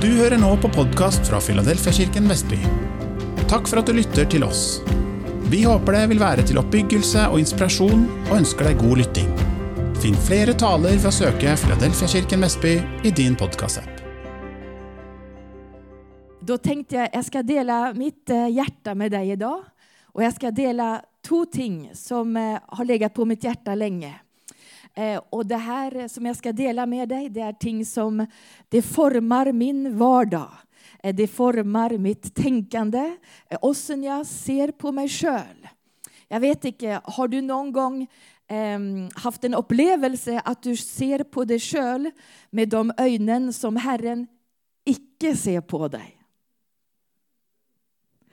Du hører nå på podkast fra Filadelfiakirken Vestby. Takk for at du lytter til oss. Vi håper det vil være til oppbyggelse og inspirasjon, og ønsker deg god lytting. Finn flere taler ved å søke Filadelfiakirken Vestby i din podkastapp. Då tänkte jag jag ska dela mitt eh, hjärta med dig idag. Och jag ska dela två ting som eh, har legat på mitt hjärta länge. Eh, och det här som jag ska dela med dig, det är ting som det formar min vardag. Eh, det formar mitt tänkande, eh, åssen jag ser på mig själv. Jag vet inte, har du någon gång ehm, haft en upplevelse att du ser på dig själv med de ögonen som Herren icke ser på dig?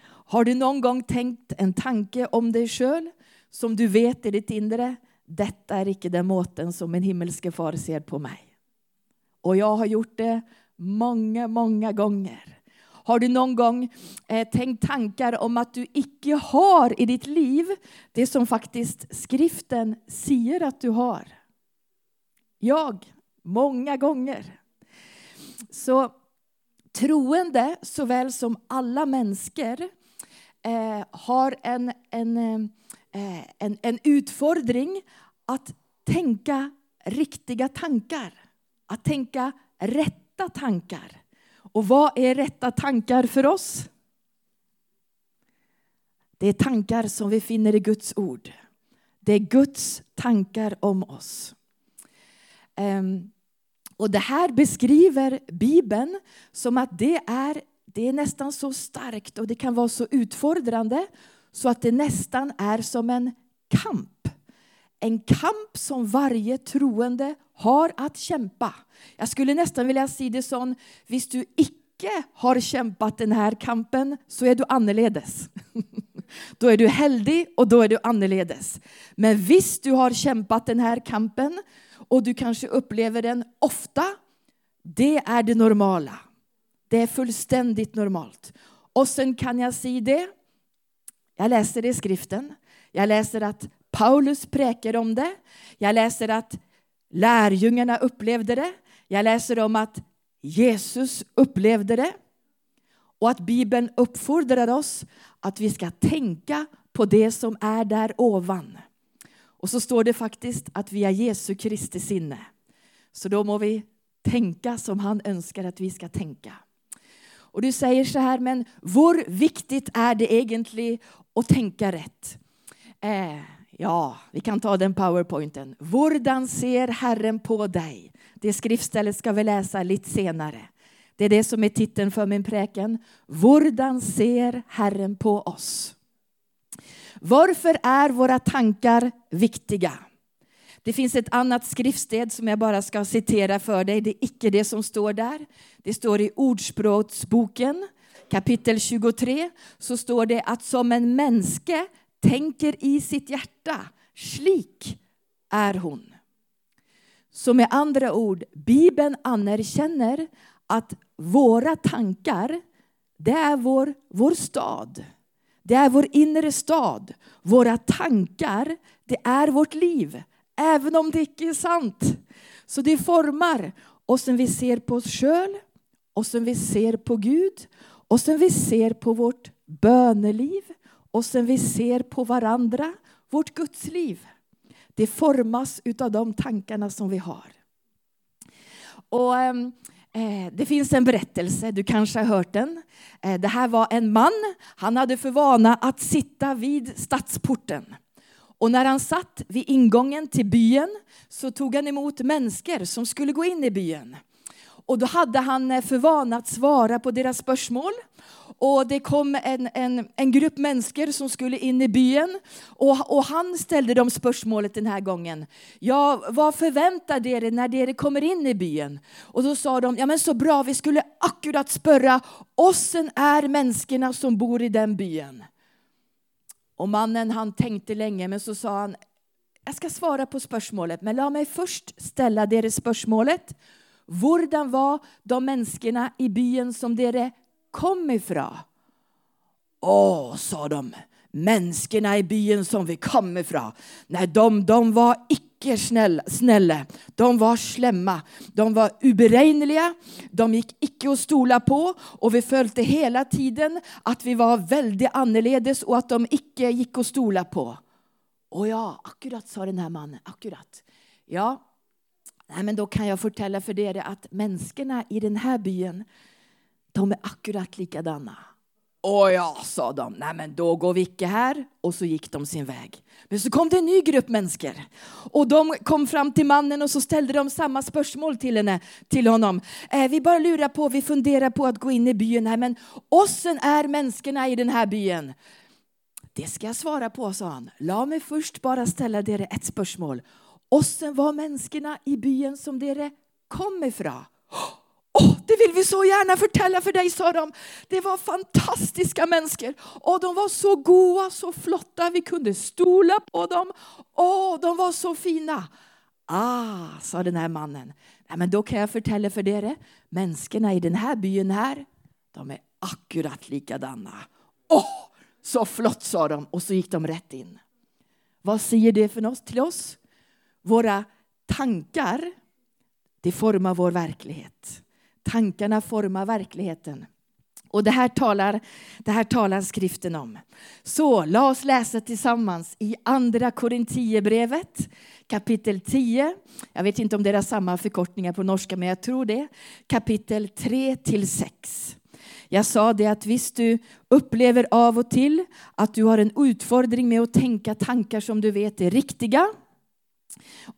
Har du någon gång tänkt en tanke om dig själv som du vet i ditt inre, detta är icke den måten som min himmelske far ser på mig. Och jag har gjort det många, många gånger. Har du någon gång eh, tänkt tankar om att du icke har i ditt liv det som faktiskt skriften säger att du har? Jag, många gånger. Så troende såväl som alla människor eh, har en, en, eh, Eh, en, en utfordring att tänka riktiga tankar. Att tänka rätta tankar. Och vad är rätta tankar för oss? Det är tankar som vi finner i Guds ord. Det är Guds tankar om oss. Ehm, och det här beskriver Bibeln som att det är, det är nästan så starkt och det kan vara så utfordrande så att det nästan är som en kamp. En kamp som varje troende har att kämpa. Jag skulle nästan vilja säga det som, visst du icke har kämpat den här kampen så är du annorledes. Då är du heldig och då är du annorledes. Men visst du har kämpat den här kampen och du kanske upplever den ofta, det är det normala. Det är fullständigt normalt. Och sen kan jag säga det, jag läser det i skriften, jag läser att Paulus präkar om det, jag läser att lärjungarna upplevde det, jag läser om att Jesus upplevde det och att Bibeln uppfordrar oss att vi ska tänka på det som är där ovan. Och så står det faktiskt att vi är Jesu Kristi sinne. Så då må vi tänka som han önskar att vi ska tänka. Och du säger så här, men hur viktigt är det egentligen att tänka rätt? Eh, ja, vi kan ta den powerpointen. Hurdan ser Herren på dig? Det skriftstället ska vi läsa lite senare. Det är det som är titeln för min präken. Hurdan ser Herren på oss? Varför är våra tankar viktiga? Det finns ett annat skriftsted som jag bara ska citera för dig. Det är icke det som står där. Det står i Ordspråksboken kapitel 23. Så står det att som en mänske tänker i sitt hjärta, slik är hon. Så med andra ord, Bibeln anerkänner att våra tankar, det är vår, vår stad. Det är vår inre stad. Våra tankar, det är vårt liv. Även om det inte är sant. Så det formar oss som vi ser på oss själva, och som vi ser på Gud, och som vi ser på vårt böneliv, och som vi ser på varandra, vårt Gudsliv. Det formas av de tankarna som vi har. Och ehm, Eh, det finns en berättelse, du kanske har hört den. Eh, det här var en man, han hade för vana att sitta vid stadsporten. Och när han satt vid ingången till byn så tog han emot människor som skulle gå in i byn. Och då hade han eh, för vana att svara på deras spörsmål. Och det kom en, en, en grupp människor som skulle in i byn. Och, och han ställde dem spörsmålet den här gången. Ja, vad förväntar er när ni kommer in i byn? Och då sa de, ja men så bra, vi skulle akkurat spöra, ossen är människorna som bor i den byn. Och mannen han tänkte länge, men så sa han, jag ska svara på spörsmålet, men låt mig först ställa deras spörsmålet. Hurdan var de människorna i byn som dere kom ifrån? Åh, sa de, människorna i byn som vi kom ifrån, nej, de, de var icke snälla, snälla. De var slemma. De var oberäkneliga. De gick icke att stola på. Och vi följde hela tiden att vi var väldigt annorledes och att de icke gick att stola på. Och ja, akkurat sa den här mannen. Akkurat. Ja, nej, men då kan jag fortälla för er att människorna i den här byn, de är akkurat likadana. Och ja, sa de. Nej, men då går vi icke här. Och så gick de sin väg. Men så kom det en ny grupp människor. Och de kom fram till mannen och så ställde de samma spörsmål till, henne, till honom. Eh, vi bara lurar på, vi funderar på att gå in i byn här. Men ossen är människorna i den här byn. Det ska jag svara på, sa han. Låt mig först bara ställa er ett spörsmål. Ossen var människorna i byn som dere kom ifrån. Oh, det vill vi så gärna förtälla för dig, sa de. Det var fantastiska människor. Och de var så goa, så flotta. Vi kunde stola på dem. Åh, oh, de var så fina. Ah, sa den här mannen. Nej, men då kan jag förtälla för er. Människorna i den här byn här, de är akkurat likadana. Åh, oh, så flott, sa de. Och så gick de rätt in. Vad säger det för oss, till oss? Våra tankar, det formar vår verklighet. Tankarna formar verkligheten. Och det här, talar, det här talar skriften om. Så låt oss läsa tillsammans i Andra Korinthierbrevet kapitel 10. Jag vet inte om det är samma förkortningar på norska, men jag tror det. Kapitel 3 till 6. Jag sa det att visst du upplever av och till att du har en utfordring med att tänka tankar som du vet är riktiga.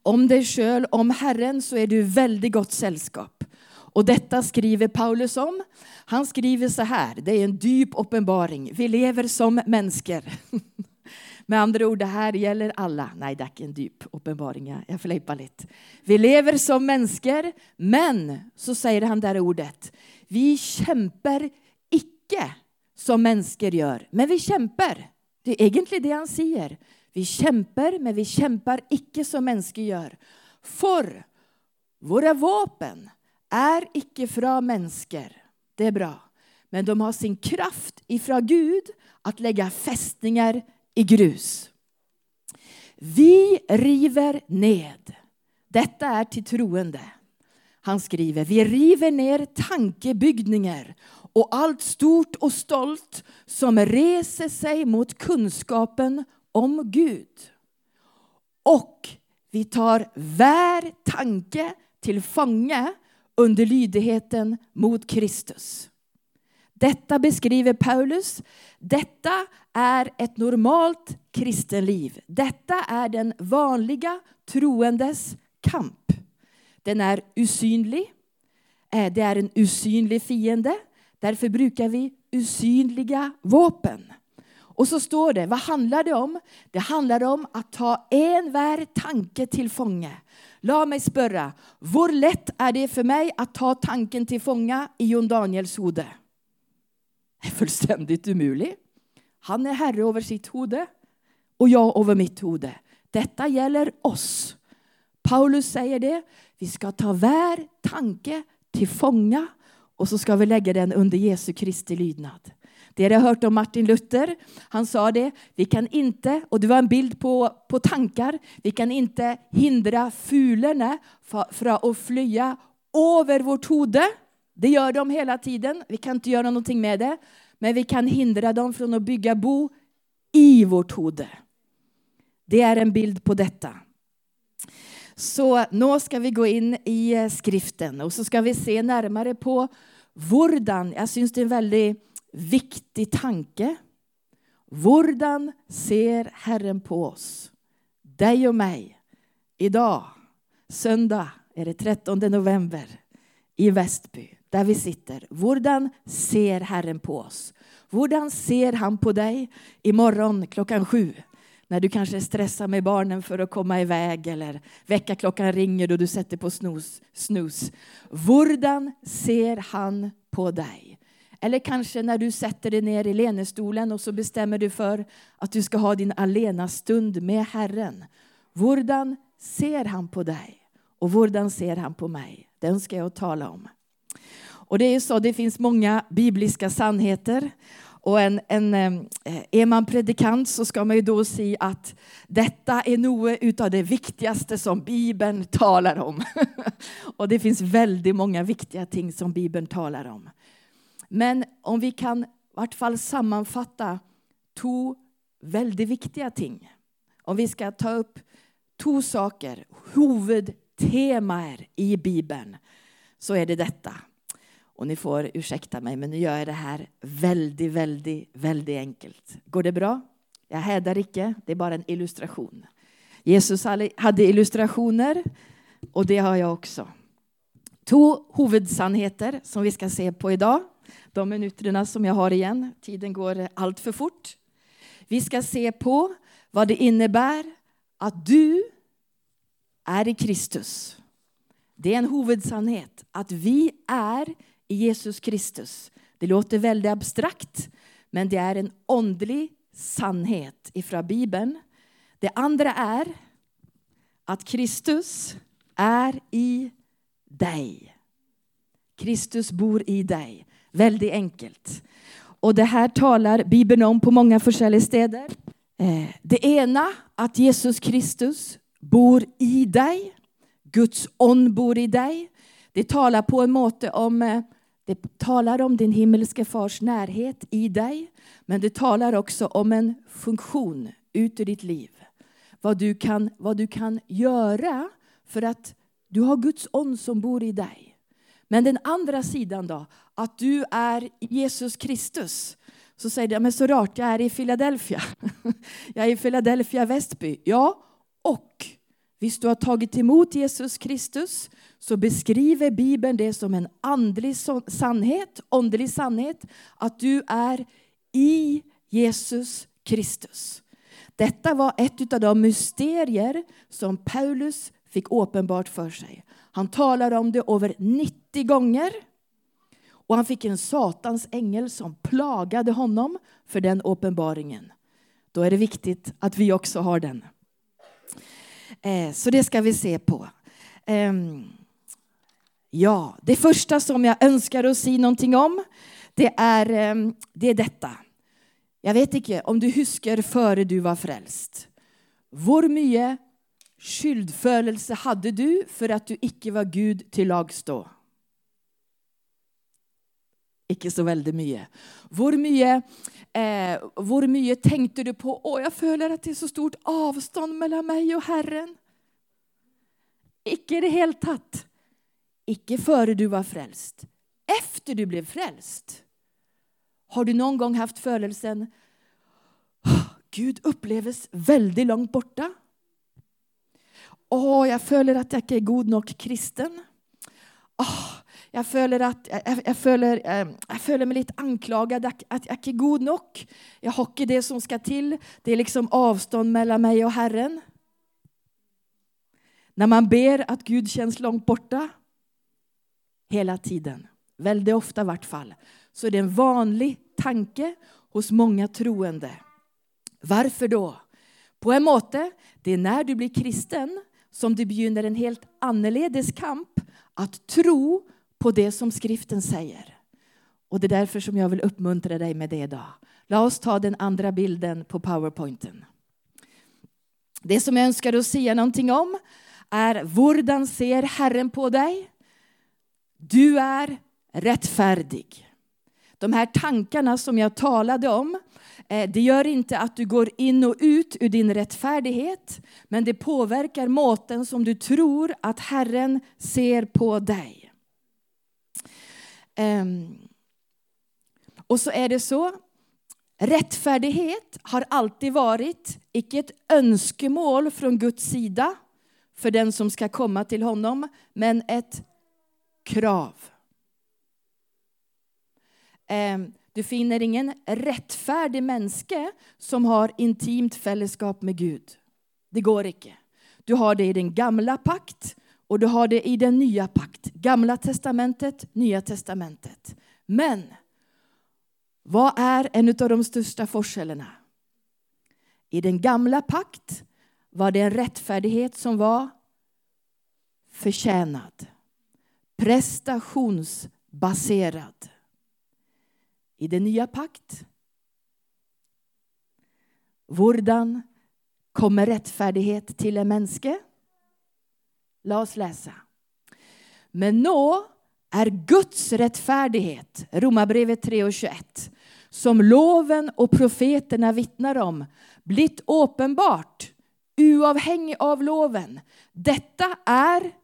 Om dig själv, om Herren, så är du väldigt gott sällskap. Och detta skriver Paulus om. Han skriver så här, det är en djup uppenbaring. Vi lever som människor. Med andra ord, det här gäller alla. Nej, det är inte en djup uppenbaring, jag flippar lite. Vi lever som människor, men, så säger han där ordet, vi kämpar icke som människor gör, men vi kämpar. Det är egentligen det han säger. Vi kämpar, men vi kämpar icke som människor gör. För våra vapen är icke från människor. Det är bra. Men de har sin kraft ifrån Gud att lägga fästningar i grus. Vi river ned. Detta är till troende. Han skriver, vi river ner tankebyggningar och allt stort och stolt som reser sig mot kunskapen om Gud. Och vi tar vär tanke till fånge under lydigheten mot Kristus. Detta beskriver Paulus. Detta är ett normalt kristenliv. Detta är den vanliga troendes kamp. Den är usynlig. Eh, det är en usynlig fiende. Därför brukar vi usynliga vapen. Och så står det, vad handlar det om? Det handlar om att ta envar tanke till fånge. Låt mig spöra, hur lätt är det för mig att ta tanken till fånga i Jon Daniels hode? Det är fullständigt omöjligt. Han är herre över sitt hode och jag över mitt hode. Detta gäller oss. Paulus säger det. Vi ska ta var tanke till fånga och så ska vi lägga den under Jesu Kristi lydnad. Det har jag hört om Martin Luther. Han sa det, vi kan inte, och det var en bild på, på tankar, vi kan inte hindra fulorna från att flyga över vårt huvud. Det gör de hela tiden, vi kan inte göra någonting med det. Men vi kan hindra dem från att bygga bo i vårt huvud. Det är en bild på detta. Så nu ska vi gå in i eh, skriften och så ska vi se närmare på vordan. Jag syns det är en väldigt viktig tanke. Hvordan ser Herren på oss? Dig och mig. Idag, söndag, är det 13 november i Västby, där vi sitter. Hvordan ser Herren på oss? Hvordan ser han på dig imorgon klockan sju? När du kanske stressar med barnen för att komma iväg eller väckarklockan ringer och du sätter på snus. snus. Hvordan ser han på dig? Eller kanske när du sätter dig ner i lenestolen och så bestämmer du för att du ska ha din alena-stund med Herren. Hvordan ser han på dig? Och hvordan ser han på mig? Den ska jag tala om. Och det är så, det finns många bibliska sannheter Och en, en, eh, är man predikant så ska man ju då se att detta är något av det viktigaste som Bibeln talar om. och det finns väldigt många viktiga ting som Bibeln talar om. Men om vi kan i vart fall sammanfatta två väldigt viktiga ting. Om vi ska ta upp två saker, huvudteman i Bibeln, så är det detta. Och ni får ursäkta mig, men nu gör jag det här väldigt, väldigt, väldigt enkelt. Går det bra? Jag hädar icke, det är bara en illustration. Jesus hade illustrationer och det har jag också. Två huvudsannheter som vi ska se på idag. De minuterna som jag har igen, tiden går allt för fort. Vi ska se på vad det innebär att du är i Kristus. Det är en huvudsannhet, att vi är i Jesus Kristus. Det låter väldigt abstrakt, men det är en åndlig sannhet ifrån Bibeln. Det andra är att Kristus är i dig. Kristus bor i dig. Väldigt enkelt. Och det här talar Bibeln om på många olika städer. Eh, det ena, att Jesus Kristus bor i dig. Guds ond bor i dig. Det talar på en måte om eh, det talar om din himmelske fars närhet i dig, men det talar också om en funktion ut ur ditt liv. Vad du kan, vad du kan göra för att du har Guds ond som bor i dig. Men den andra sidan då, att du är Jesus Kristus. Så säger du, men så rart, jag är i Philadelphia. jag är i Philadelphia Västby. Ja, och Visst du har tagit emot Jesus Kristus så beskriver Bibeln det som en andlig sannhet, åndelig sannhet, att du är i Jesus Kristus. Detta var ett av de mysterier som Paulus fick uppenbart för sig. Han talade om det över 90 gånger. Och han fick en satans ängel som plagade honom för den uppenbaringen. Då är det viktigt att vi också har den. Eh, så det ska vi se på. Ehm, ja, det första som jag önskar att säga någonting om, det är, ehm, det är detta. Jag vet inte om du husker före du var frälst. Hur mycket skyldfølelse hade du för att du icke var Gud till lagstå? Ikke så väldigt mycket. Hur mycket, eh, mycket tänkte du på Åh, jag känner att det är så stort avstånd mellan mig och Herren? Icke det helt tatt. Icke före du var frälst. Efter du blev frälst. Har du någon gång haft födelsen Gud upplevs väldigt långt borta? Åh, jag känner att jag inte är god nog kristen. Oh, jag följer att jag, jag, följer, eh, mig føler meg litt att, At jeg god nog. Jag har inte det som ska till. Det är liksom avstånd mellan mig och Herren. När man ber att Gud känns långt borta, hela tiden, väldigt ofta i vart fall, så är det en vanlig tanke hos många troende. Varför då? På en måte, det är när du blir kristen som du begynner en helt annorledes kamp att tro på det som skriften säger. Och det är därför som jag vill uppmuntra dig med det idag. Låt oss ta den andra bilden på powerpointen. Det som jag önskar att säga någonting om är hur ser Herren på dig? Du är rättfärdig. De här tankarna som jag talade om, Eh, det gör inte att du går in och ut ur din rättfärdighet, men det påverkar måten som du tror att Herren ser på dig. Ehm, och så är det så, rättfärdighet har alltid varit, icke ett önskemål från Guds sida för den som ska komma till honom, men ett krav. Ehm, du finner ingen rättfärdig människa som har intimt fällskap med Gud. Det går icke. Du har det i den gamla pakt och du har det i den nya pakt. Gamla testamentet, nya testamentet. Men vad är en av de största forskällarna? I den gamla pakt var det en rättfärdighet som var förtjänad. Prestationsbaserad. I den nya pakt Vordan kommer rättfärdighet till en mänske. Låt oss läsa. Men nå är Guds rättfärdighet, Romarbrevet 3.21 som loven och profeterna vittnar om, blivit uppenbart, oavhängig av loven. Detta är,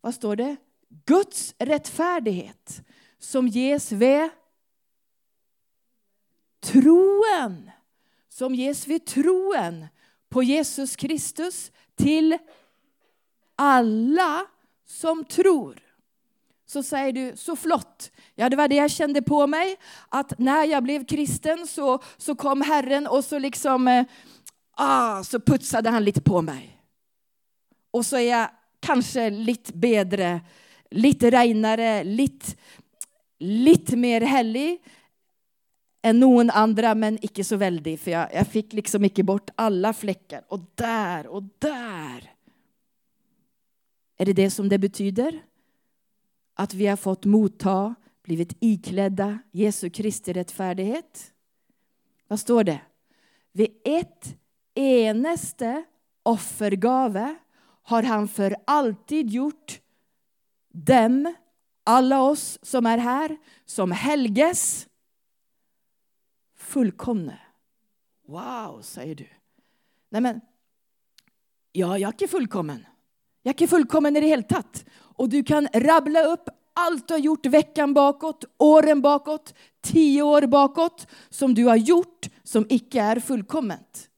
vad står det? Guds rättfärdighet som ges vid troen. Som ges vid troen på Jesus Kristus till alla som tror. Så säger du, så flott. Ja, det var det jag kände på mig. Att när jag blev kristen så, så kom Herren och så liksom, eh, ah, så putsade han lite på mig. Och så är jag kanske lite bättre, lite renare, lite, lite mer hellig än någon andra, men icke så väldigt. För jag, jag fick liksom icke bort alla fläckar. Och där och där. Är det det som det betyder? Att vi har fått motta, blivit iklädda Jesu Kristi rättfärdighet? Vad står det? Vid ett eneste offergave har han för alltid gjort dem, alla oss som är här, som helges fullkomne. Wow, säger du. Nej men, ja, jag är fullkommen. Jag är fullkommen i det hela tatt. Och du kan rabbla upp allt du har gjort veckan bakåt, åren bakåt, tio år bakåt, som du har gjort som icke är fullkomment.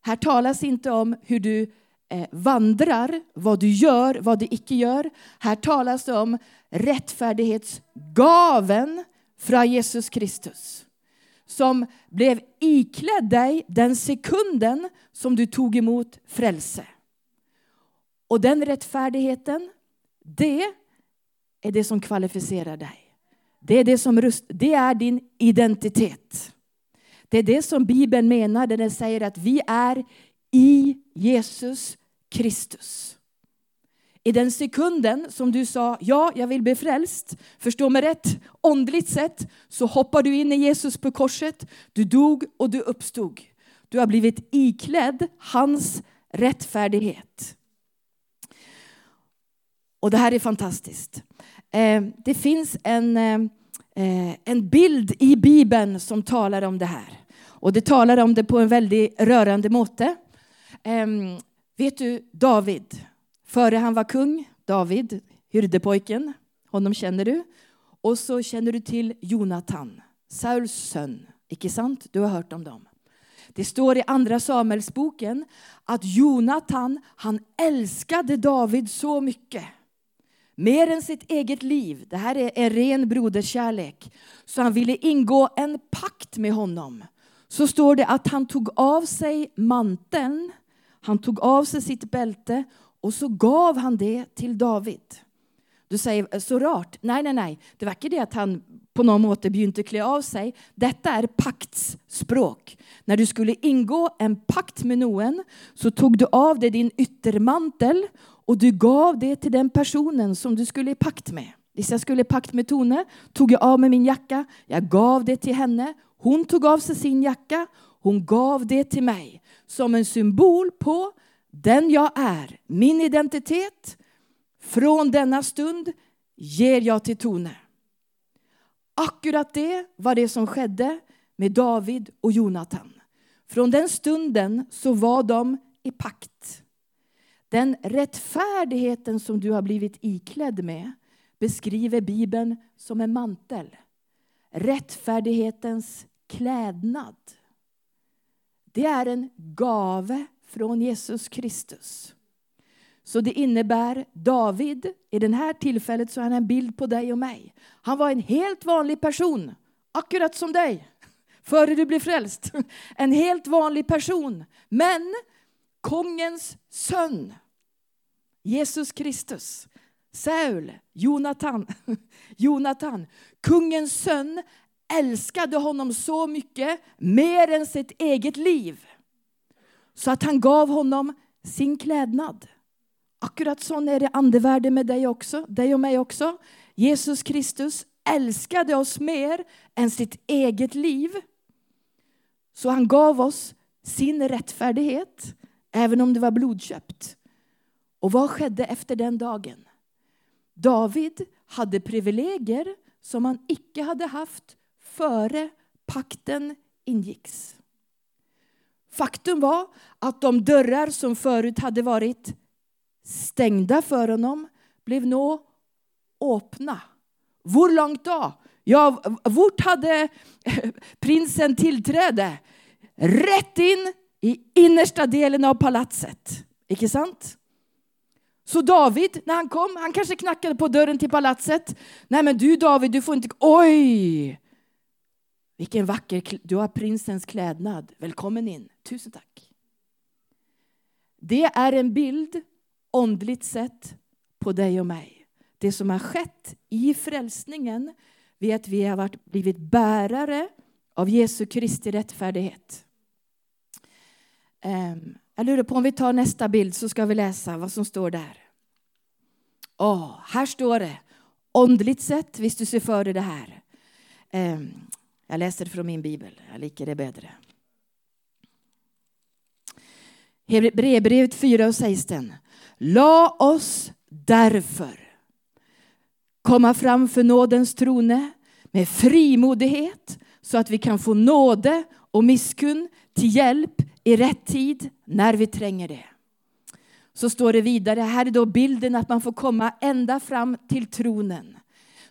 Här talas inte om hur du eh, vandrar, vad du gör, vad du icke gör. Här talas det om rättfärdighetsgaven från Jesus Kristus som blev iklädd dig den sekunden som du tog emot frälse. Och den rättfärdigheten, det är det som kvalificerar dig. Det är, det som rust, det är din identitet. Det är det som Bibeln menar när den säger att vi är i Jesus Kristus. I den sekunden som du sa ja, jag vill bli frälst, förstå mig rätt, åndligt sett, så hoppar du in i Jesus på korset, du dog och du uppstod. Du har blivit iklädd hans rättfärdighet. Och det här är fantastiskt. Eh, det finns en, eh, eh, en bild i Bibeln som talar om det här. Och det talar om det på en väldigt rörande måte. Ehm, vet du David? Före han var kung, David, hyrdepojken, honom känner du. Och så känner du till Jonatan, Sauls son. Icke sant? Du har hört om dem. Det står i Andra Samuelsboken att Jonatan, han älskade David så mycket. Mer än sitt eget liv. Det här är en ren broderskärlek. Så han ville ingå en pakt med honom. Så står det att han tog av sig manteln, han tog av sig sitt bälte och så gav han det till David. Du säger, eh, så rart. Nej, nej, nej. Det var inte det att han på någon måte begynte klä av sig. Detta är paktsspråk. När du skulle ingå en pakt med någon så tog du av dig din yttermantel och du gav det till den personen som du skulle i pakt med. Om jag skulle i pakt med Tone tog jag av mig min jacka. Jag gav det till henne. Hon tog av sig sin jacka. Hon gav det till mig som en symbol på den jag är, min identitet, från denna stund ger jag till Tone. Akkurat det var det som skedde med David och Jonatan. Från den stunden så var de i pakt. Den rättfärdigheten som du har blivit iklädd med beskriver Bibeln som en mantel. Rättfärdighetens klädnad. Det är en gave från Jesus Kristus. Så det innebär David, i det här tillfället så är han en bild på dig och mig. Han var en helt vanlig person, akkurat som dig, före du blev frälst. En helt vanlig person, men kongens son. Jesus Kristus. Saul, Jonatan, Jonatan, kungens son älskade honom så mycket, mer än sitt eget liv. Så att han gav honom sin klädnad. Akkurat så är det andevärde med dig också, dig och mig också. Jesus Kristus älskade oss mer än sitt eget liv. Så han gav oss sin rättfärdighet, även om det var blodköpt. Och vad skedde efter den dagen? David hade privilegier som han icke hade haft före pakten ingicks. Faktum var att de dörrar som förut hade varit stängda för honom blev nu öppna. Hur långt då? Ja, vart hade eh, prinsen tillträde? Rätt in i innersta delen av palatset. Icke sant? Så David, när han kom, han kanske knackade på dörren till palatset. Nej men du David, du får inte... Oj! Vilken vacker... Du har prinsens klädnad. Välkommen in. Tusen tack. Det är en bild, åndligt sett, på dig och mig. Det som har skett i frälsningen är att vi har blivit bärare av Jesu Kristi rättfärdighet. Ehm, jag lurar på om vi tar nästa bild så ska vi läsa vad som står där. Oh, här står det, åndligt sett, visst du ser för dig det här. Ehm, jag läser från min bibel, jag liker det bättre. Hebreerbrevet 4 och 16. La oss därför komma fram för nådens trone med frimodighet så att vi kan få nåde och misskun till hjälp i rätt tid när vi tränger det. Så står det vidare, här är då bilden att man får komma ända fram till tronen.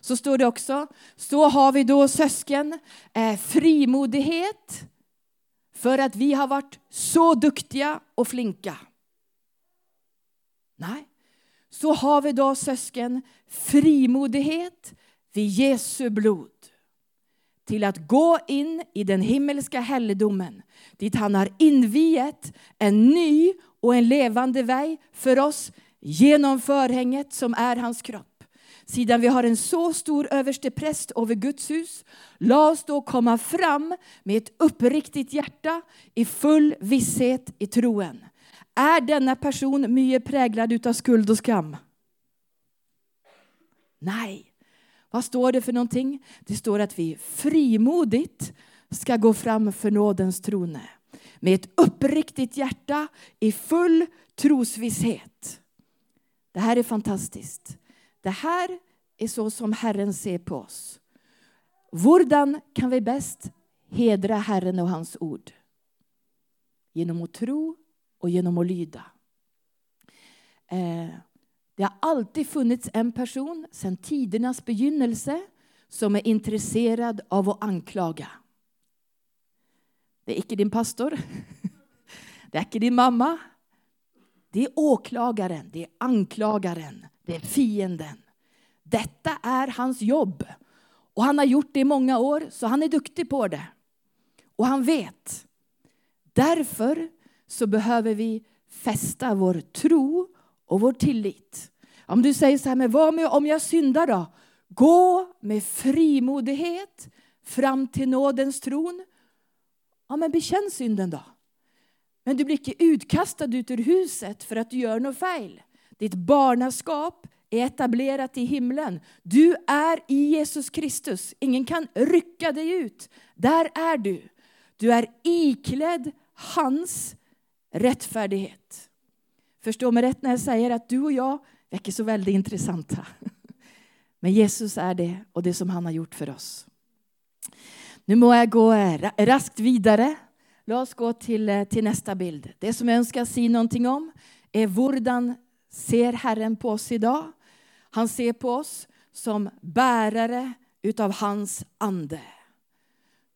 Så står det också, så har vi då sösken eh, frimodighet för att vi har varit så duktiga och flinka. Nej, så har vi då sösken frimodighet vid Jesu blod till att gå in i den himmelska helgedomen dit han har inviet en ny och en levande väg för oss genom förhänget som är hans kropp. Sedan vi har en så stor överste präst över Guds hus, låt oss då komma fram med ett uppriktigt hjärta i full visshet i troen. Är denna person mycket präglad av skuld och skam? Nej. Vad står det för någonting? Det står att vi frimodigt ska gå fram för nådens trone med ett uppriktigt hjärta i full trosvisshet. Det här är fantastiskt. Det här är så som Herren ser på oss. Hur kan vi bäst hedra Herren och hans ord? Genom att tro och genom att lyda. Eh, det har alltid funnits en person sedan tidernas begynnelse som är intresserad av att anklaga. Det är icke din pastor. Det är icke din mamma. Det är åklagaren, det är anklagaren, det är fienden. Detta är hans jobb. Och han har gjort det i många år, så han är duktig på det. Och han vet. Därför så behöver vi fästa vår tro och vår tillit. Om du säger så här, men vad med om jag syndar då? Gå med frimodighet fram till nådens tron. Ja, men bekänn synden då. Men du blir inte utkastad ut ur huset för att du gör något fel. Ditt barnaskap är etablerat i himlen. Du är i Jesus Kristus. Ingen kan rycka dig ut. Där är du. Du är iklädd hans rättfärdighet. Förstå mig rätt när jag säger att du och jag väcker så väldigt intressanta. Men Jesus är det och det som han har gjort för oss. Nu må jag gå eh, raskt vidare. Låt oss gå till, eh, till nästa bild. Det som jag önskar säga någonting om är hurdan ser Herren på oss idag? Han ser på oss som bärare utav hans ande.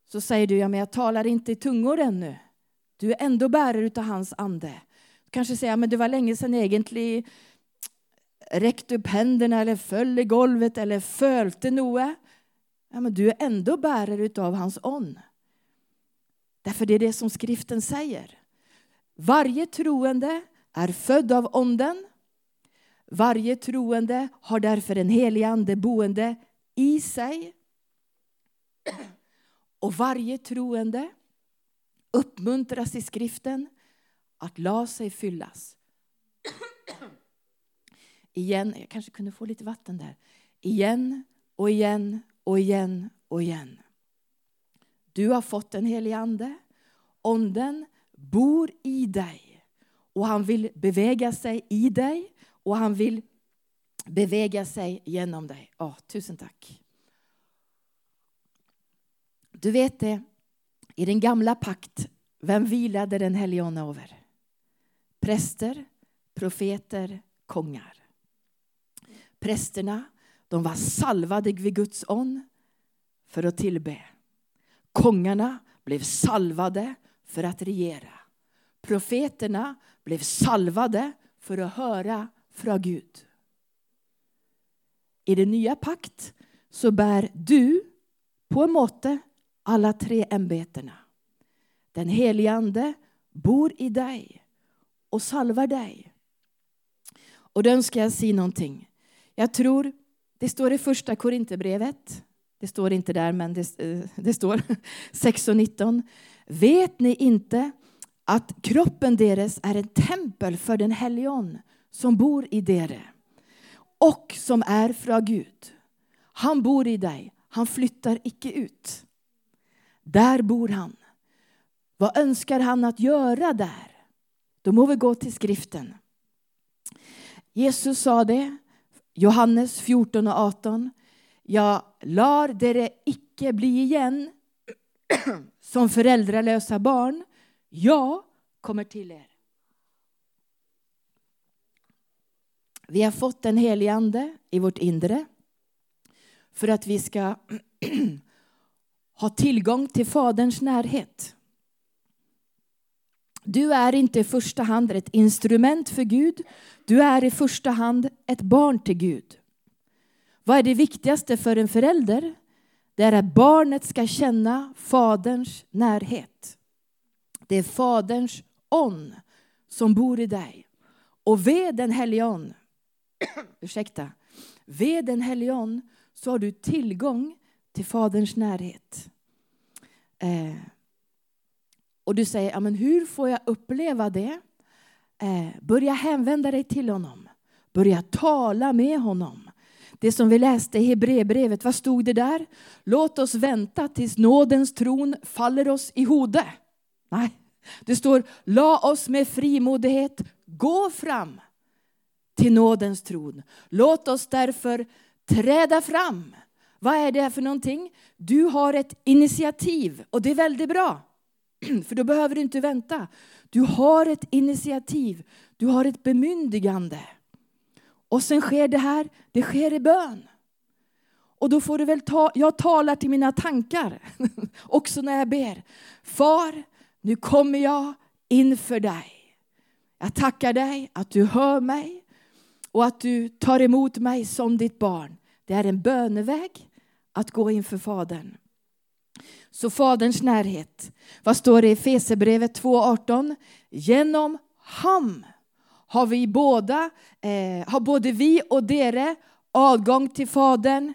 Så säger du, ja men jag talar inte i tungor ännu. Du är ändå bärare utav hans ande. Kanske säger, men det var länge sedan egentligen räckte upp händerna eller föll i golvet eller fölte något. Ja, men du är ändå bärare utav hans ånd. Därför det är det som skriften säger. Varje troende är född av onden varje troende har därför en helig ande boende i sig. Och varje troende uppmuntras i skriften att la sig fyllas. Igen, jag kanske kunde få lite vatten där. Igen och igen och igen och igen. Du har fått en helig ande Onden bor i dig och han vill beväga sig i dig och han vill beväga sig genom dig. Oh, tusen tack. Du vet det, i den gamla pakt, vem vilade den helige Ande över? Präster, profeter, kongar. Prästerna, de var salvade vid Guds ånd för att tillbe. Kongarna blev salvade för att regera. Profeterna blev salvade för att höra från Gud. I den nya pakt så bär du på en måte alla tre ämbetena. Den helige Ande bor i dig och salvar dig. Och då önskar jag säga någonting. Jag tror, det står i första Korinthierbrevet, det står inte där men det, eh, det står 6 och 19. Vet ni inte att kroppen deras är ett tempel för den helige? Som bor i dere och som är från Gud. Han bor i dig, han flyttar icke ut. Där bor han. Vad önskar han att göra där? Då må vi gå till skriften. Jesus sa det, Johannes 14 och 18. Jag lar dere icke bli igen som föräldralösa barn. Jag kommer till er. Vi har fått en helig ande i vårt inre för att vi ska ha tillgång till Faderns närhet. Du är inte i första hand ett instrument för Gud. Du är i första hand ett barn till Gud. Vad är det viktigaste för en förälder? Det är att barnet ska känna Faderns närhet. Det är Faderns on som bor i dig. Och ved den helige ursäkta, ved den helige så har du tillgång till Faderns närhet. Eh, och du säger, ja, men hur får jag uppleva det? Eh, börja hänvända dig till honom. Börja tala med honom. Det som vi läste i Hebreerbrevet, vad stod det där? Låt oss vänta tills nådens tron faller oss i hode. Nej, det står, la oss med frimodighet gå fram till nådens tron. Låt oss därför träda fram. Vad är det för någonting? Du har ett initiativ och det är väldigt bra. För då behöver du inte vänta. Du har ett initiativ, du har ett bemyndigande. Och sen sker det här, det sker i bön. Och då får du väl ta, jag talar till mina tankar också när jag ber. Far, nu kommer jag inför dig. Jag tackar dig att du hör mig och att du tar emot mig som ditt barn. Det är en böneväg att gå inför Fadern. Så Faderns närhet. Vad står det i Fesebrevet 2.18? Genom ham har vi båda, eh, har både vi och dere avgång till Fadern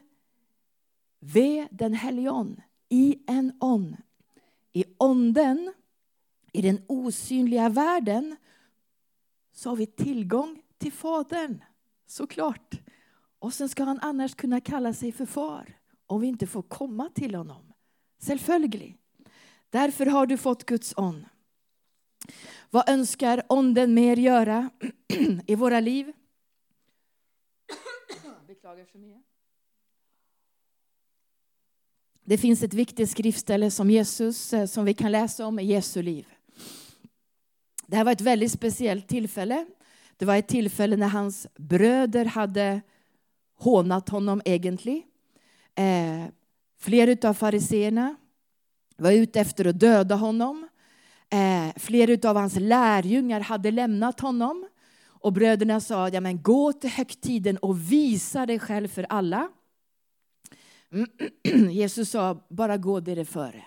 ved den helion, i en on. I onden, i den osynliga världen, så har vi tillgång till Fadern, såklart. Och sen ska han annars kunna kalla sig för far om vi inte får komma till honom. Självföljd. Därför har du fått Guds ånd. Vad önskar Onden mer göra i våra liv? Beklagar för mig. Det finns ett viktigt skriftställe som Jesus eh, som vi kan läsa om i Jesu liv. Det här var ett väldigt speciellt tillfälle. Det var ett tillfälle när hans bröder hade hånat honom egentligen. Eh, flera av fariseerna var ute efter att döda honom. Eh, flera av hans lärjungar hade lämnat honom. Och bröderna sa, ja, men gå till högtiden och visa dig själv för alla. Jesus sa, bara gå där före.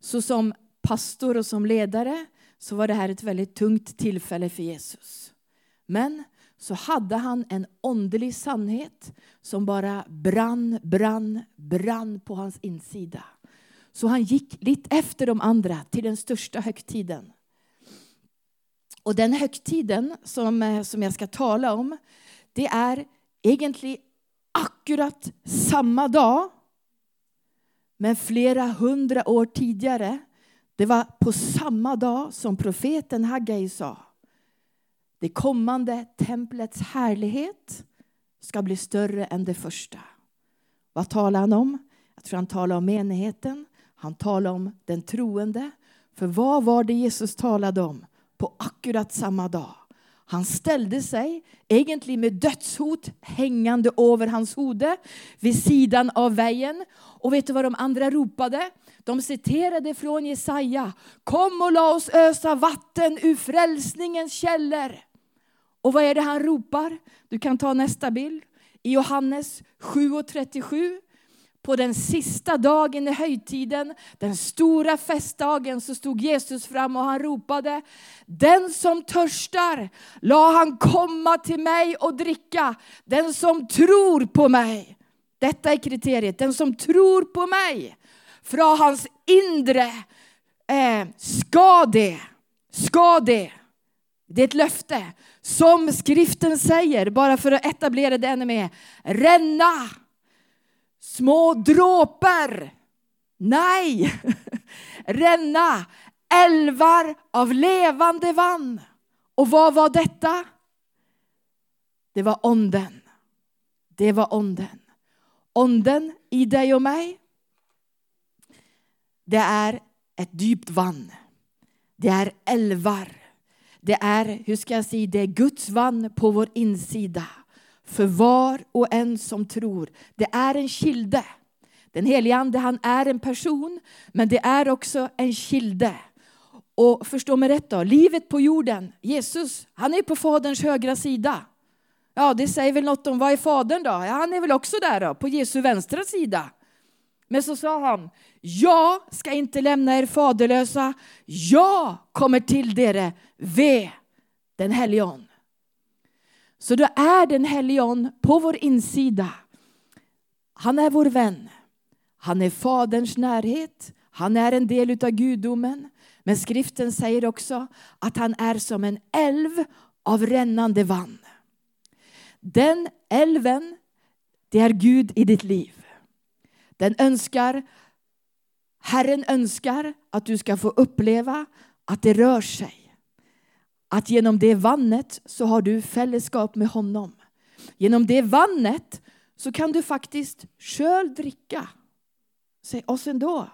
Så som pastor och som ledare så var det här ett väldigt tungt tillfälle för Jesus. Men så hade han en åndelig sannhet som bara brann, brann, brann på hans insida. Så han gick lite efter de andra till den största högtiden. Och den högtiden som, eh, som jag ska tala om, det är egentligen akkurat samma dag, men flera hundra år tidigare, Det var på samma dag som profeten Haggai sa det kommande templets härlighet ska bli större än det första. Vad talar han om? Jag tror han talar om menigheten. Han talar om den troende. För vad var det Jesus talade om på akkurat samma dag? Han ställde sig, egentligen med dödshot hängande över hans hode, vid sidan av vägen. Och vet du vad de andra ropade? De citerade från Jesaja. Kom och låt oss ösa vatten ur frälsningens källor. Och vad är det han ropar? Du kan ta nästa bild. I Johannes 7.37 på den sista dagen i höjtiden, den stora festdagen, så stod Jesus fram och han ropade Den som törstar, la han komma till mig och dricka. Den som tror på mig. Detta är kriteriet. Den som tror på mig. Från hans inre eh, ska det, ska det. Det är ett löfte. Som skriften säger, bara för att etablera det ännu mer. Ränna små dråpar. Nej, ränna älvar av levande vann. Och vad var detta? Det var onden. Det var onden. Onden i dig och mig. Det är ett djupt vann. Det är älvar. Det är, hur ska jag säga, det är Guds vann på vår insida för var och en som tror. Det är en kilde. Den helige Ande han är en person, men det är också en kilde. Och förstå mig rätt då, livet på jorden, Jesus, han är på Faderns högra sida. Ja, det säger väl något om vad är Fadern då? Ja, han är väl också där då, på Jesu vänstra sida. Men så sa han, jag ska inte lämna er faderlösa, jag kommer till dere, V den helige så då är den helige på vår insida. Han är vår vän. Han är Faderns närhet. Han är en del av gudomen. Men skriften säger också att han är som en älv av rännande vann. Den älven, det är Gud i ditt liv. Den önskar, Herren önskar att du ska få uppleva att det rör sig att genom det vannet så har du fällskap med honom. Genom det vannet så kan du faktiskt själv dricka. Säg, och sen då?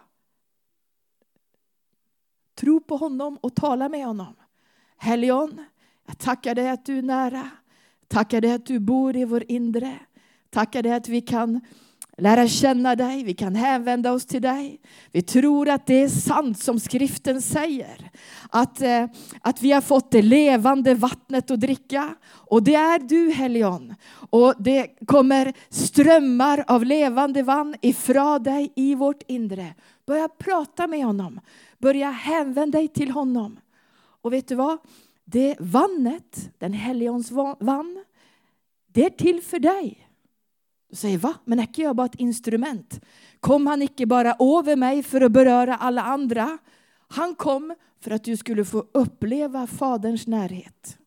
Tro på honom och tala med honom. Helion, jag tackar dig att du är nära. Tackar dig att du bor i vår inre. Tackar dig att vi kan lära känna dig, vi kan hänvända oss till dig. Vi tror att det är sant som skriften säger. Att, eh, att vi har fått det levande vattnet att dricka. Och det är du Helion. Och det kommer strömmar av levande vatten ifrån dig i vårt inre. Börja prata med honom. Börja hänvända dig till honom. Och vet du vad? Det vannet, den Helions vann, det är till för dig. Du säger, va? Men är jag bara ett instrument? Kom han icke bara över mig för att beröra alla andra? Han kom för att du skulle få uppleva Faderns närhet.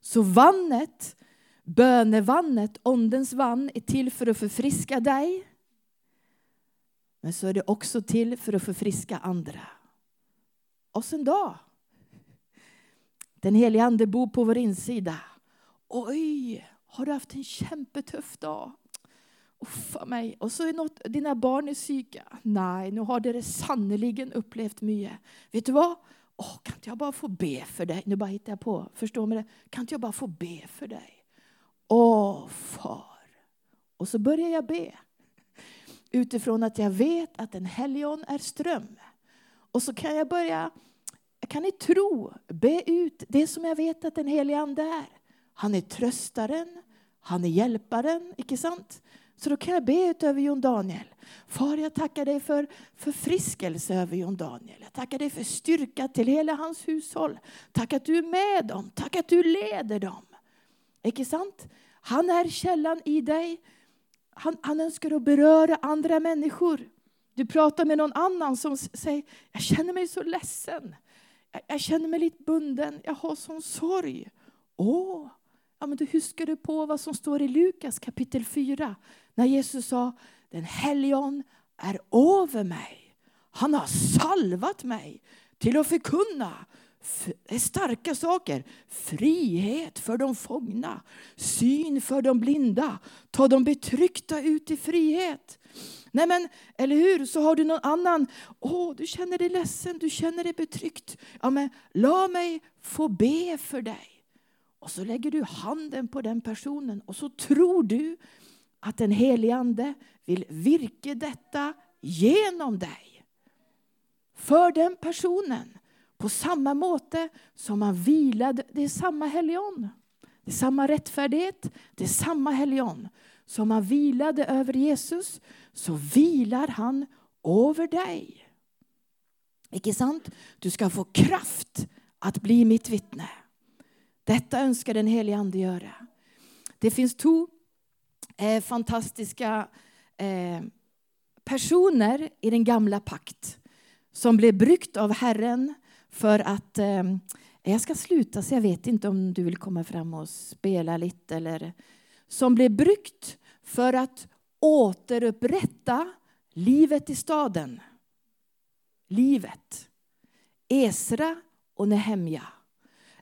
Så vannet, bönevannet, ondens vann, är till för att förfriska dig. Men så är det också till för att förfriska andra. Och sen då? Den helige Ande bor på vår insida. Oj, har du haft en kämpetuff dag? Uffa mig. Och så är något, dina barn är psyka. Nej, nu har det sannerligen upplevt mycket. Vet du vad? Åh, kan inte jag bara få be för dig? Nu bara hittar jag på. Förstår mig det? Kan inte jag bara få be för dig? Åh, far. Och så börjar jag be. Utifrån att jag vet att en helgon är ström. Och så kan jag börja, jag kan i tro be ut det som jag vet att den helige Ande är. Han är tröstaren, han är hjälparen, icke sant? Så då kan jag be över Jon Daniel. Far, jag tackar dig för förfriskelse över Jon Daniel. Jag tackar dig för styrka till hela hans hushåll. Tack att du är med dem. Tack att du leder dem. Icke sant? Han är källan i dig. Han, han önskar att beröra andra människor. Du pratar med någon annan som säger, jag känner mig så ledsen. Jag, jag känner mig lite bunden. Jag har sån sorg. Åh, Ja, men då huskar du på vad som står i Lukas kapitel 4. När Jesus sa, den helion är över mig. Han har salvat mig till att förkunna starka saker. Frihet för de fångna, syn för de blinda, ta de betryckta ut i frihet. Nej men, eller hur? Så har du någon annan. Åh, du känner dig ledsen, du känner dig betryckt. Ja, men låt mig få be för dig. Och så lägger du handen på den personen och så tror du att den helige Ande vill virka detta genom dig. För den personen. På samma måte som han vilade, det är samma helion. Det är samma rättfärdighet, det är samma helion. Som han vilade över Jesus, så vilar han över dig. Icke sant? Du ska få kraft att bli mitt vittne. Detta önskar den helige Ande göra. Det finns två eh, fantastiska eh, personer i den gamla pakt som blev bryggt av Herren för att eh, jag ska sluta så jag vet inte om du vill komma fram och spela lite eller som blev bryggt för att återupprätta livet i staden. Livet. Esra och Nehemja.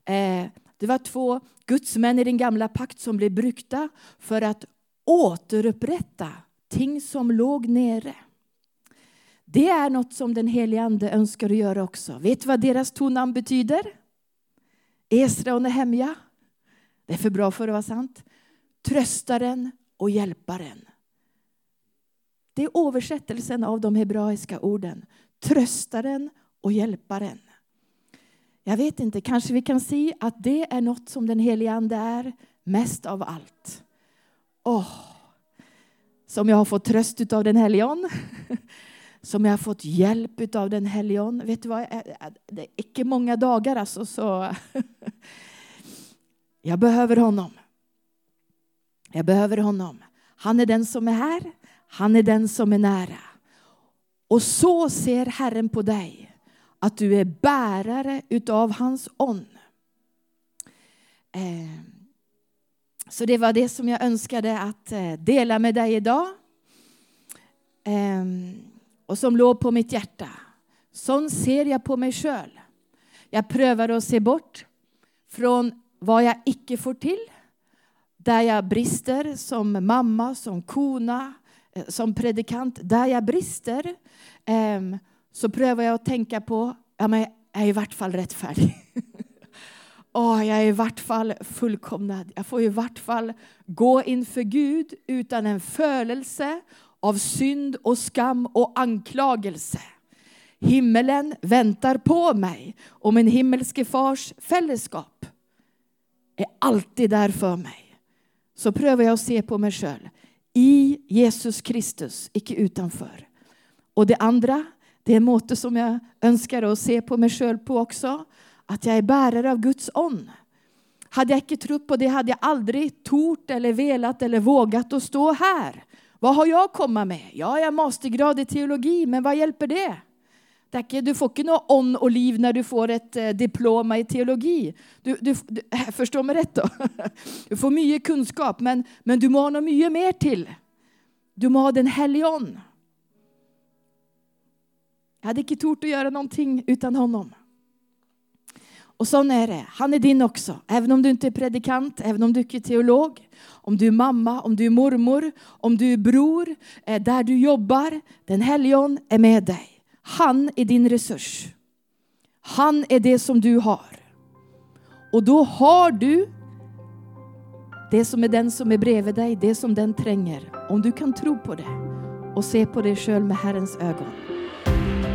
Eh, det var två gudsmän i den gamla pakt som blev brukta för att återupprätta ting som låg nere. Det är något som den helige Ande önskar att göra också. Vet du vad deras två namn betyder? Esra och Nehemja. Det är för bra för att vara sant. Tröstaren och hjälparen. Det är översättelsen av de hebraiska orden. Tröstaren och hjälparen. Jag vet inte, kanske vi kan se att det är något som den helige Ande är mest av allt. Oh, som jag har fått tröst av den helion. Som jag har fått hjälp av den helion. Vet du vad? Det är inte många dagar alltså, så jag behöver honom. Jag behöver honom. Han är den som är här. Han är den som är nära. Och så ser Herren på dig att du är bärare utav hans on. Eh, så det var det som jag önskade att eh, dela med dig idag. Ehm, och som låg på mitt hjärta. Sån ser jag på mig själv. Jag prövar att se bort från vad jag icke får till. Där jag brister som mamma, som kona, eh, som predikant. Där jag brister ehm, så prövar jag att tänka på, ja men jag är i vart fall rättfärdig. Oh, jag är i vart fall fullkomnad. Jag får i vart fall gå inför Gud utan en förelse av synd och skam och anklagelse. Himmelen väntar på mig och min himmelske fars fällskap är alltid där för mig. Så prövar jag att se på mig själv i Jesus Kristus, icke utanför. Och det andra, det är en måte som jag önskar att se på mig själv på också, att jag är bärare av Guds on. Hade jag inte trott på det hade jag aldrig tort eller velat eller vågat att stå här. Vad har jag att komma med? Ja, jag har mastergrad i teologi, men vad hjälper det? Du får inte något on och liv när du får ett eh, diploma i teologi. Du, du, du förstår mig rätt då? Du får mycket kunskap, men, men du må ha något mycket mer till. Du må ha den helige jag hade inte tort att göra någonting utan honom. Och så är det. Han är din också. Även om du inte är predikant, även om du inte är teolog, om du är mamma, om du är mormor, om du är bror, eh, där du jobbar. Den helgon är med dig. Han är din resurs. Han är det som du har. Och då har du det som är den som är bredvid dig, det som den tränger. Om du kan tro på det och se på dig själv med Herrens ögon.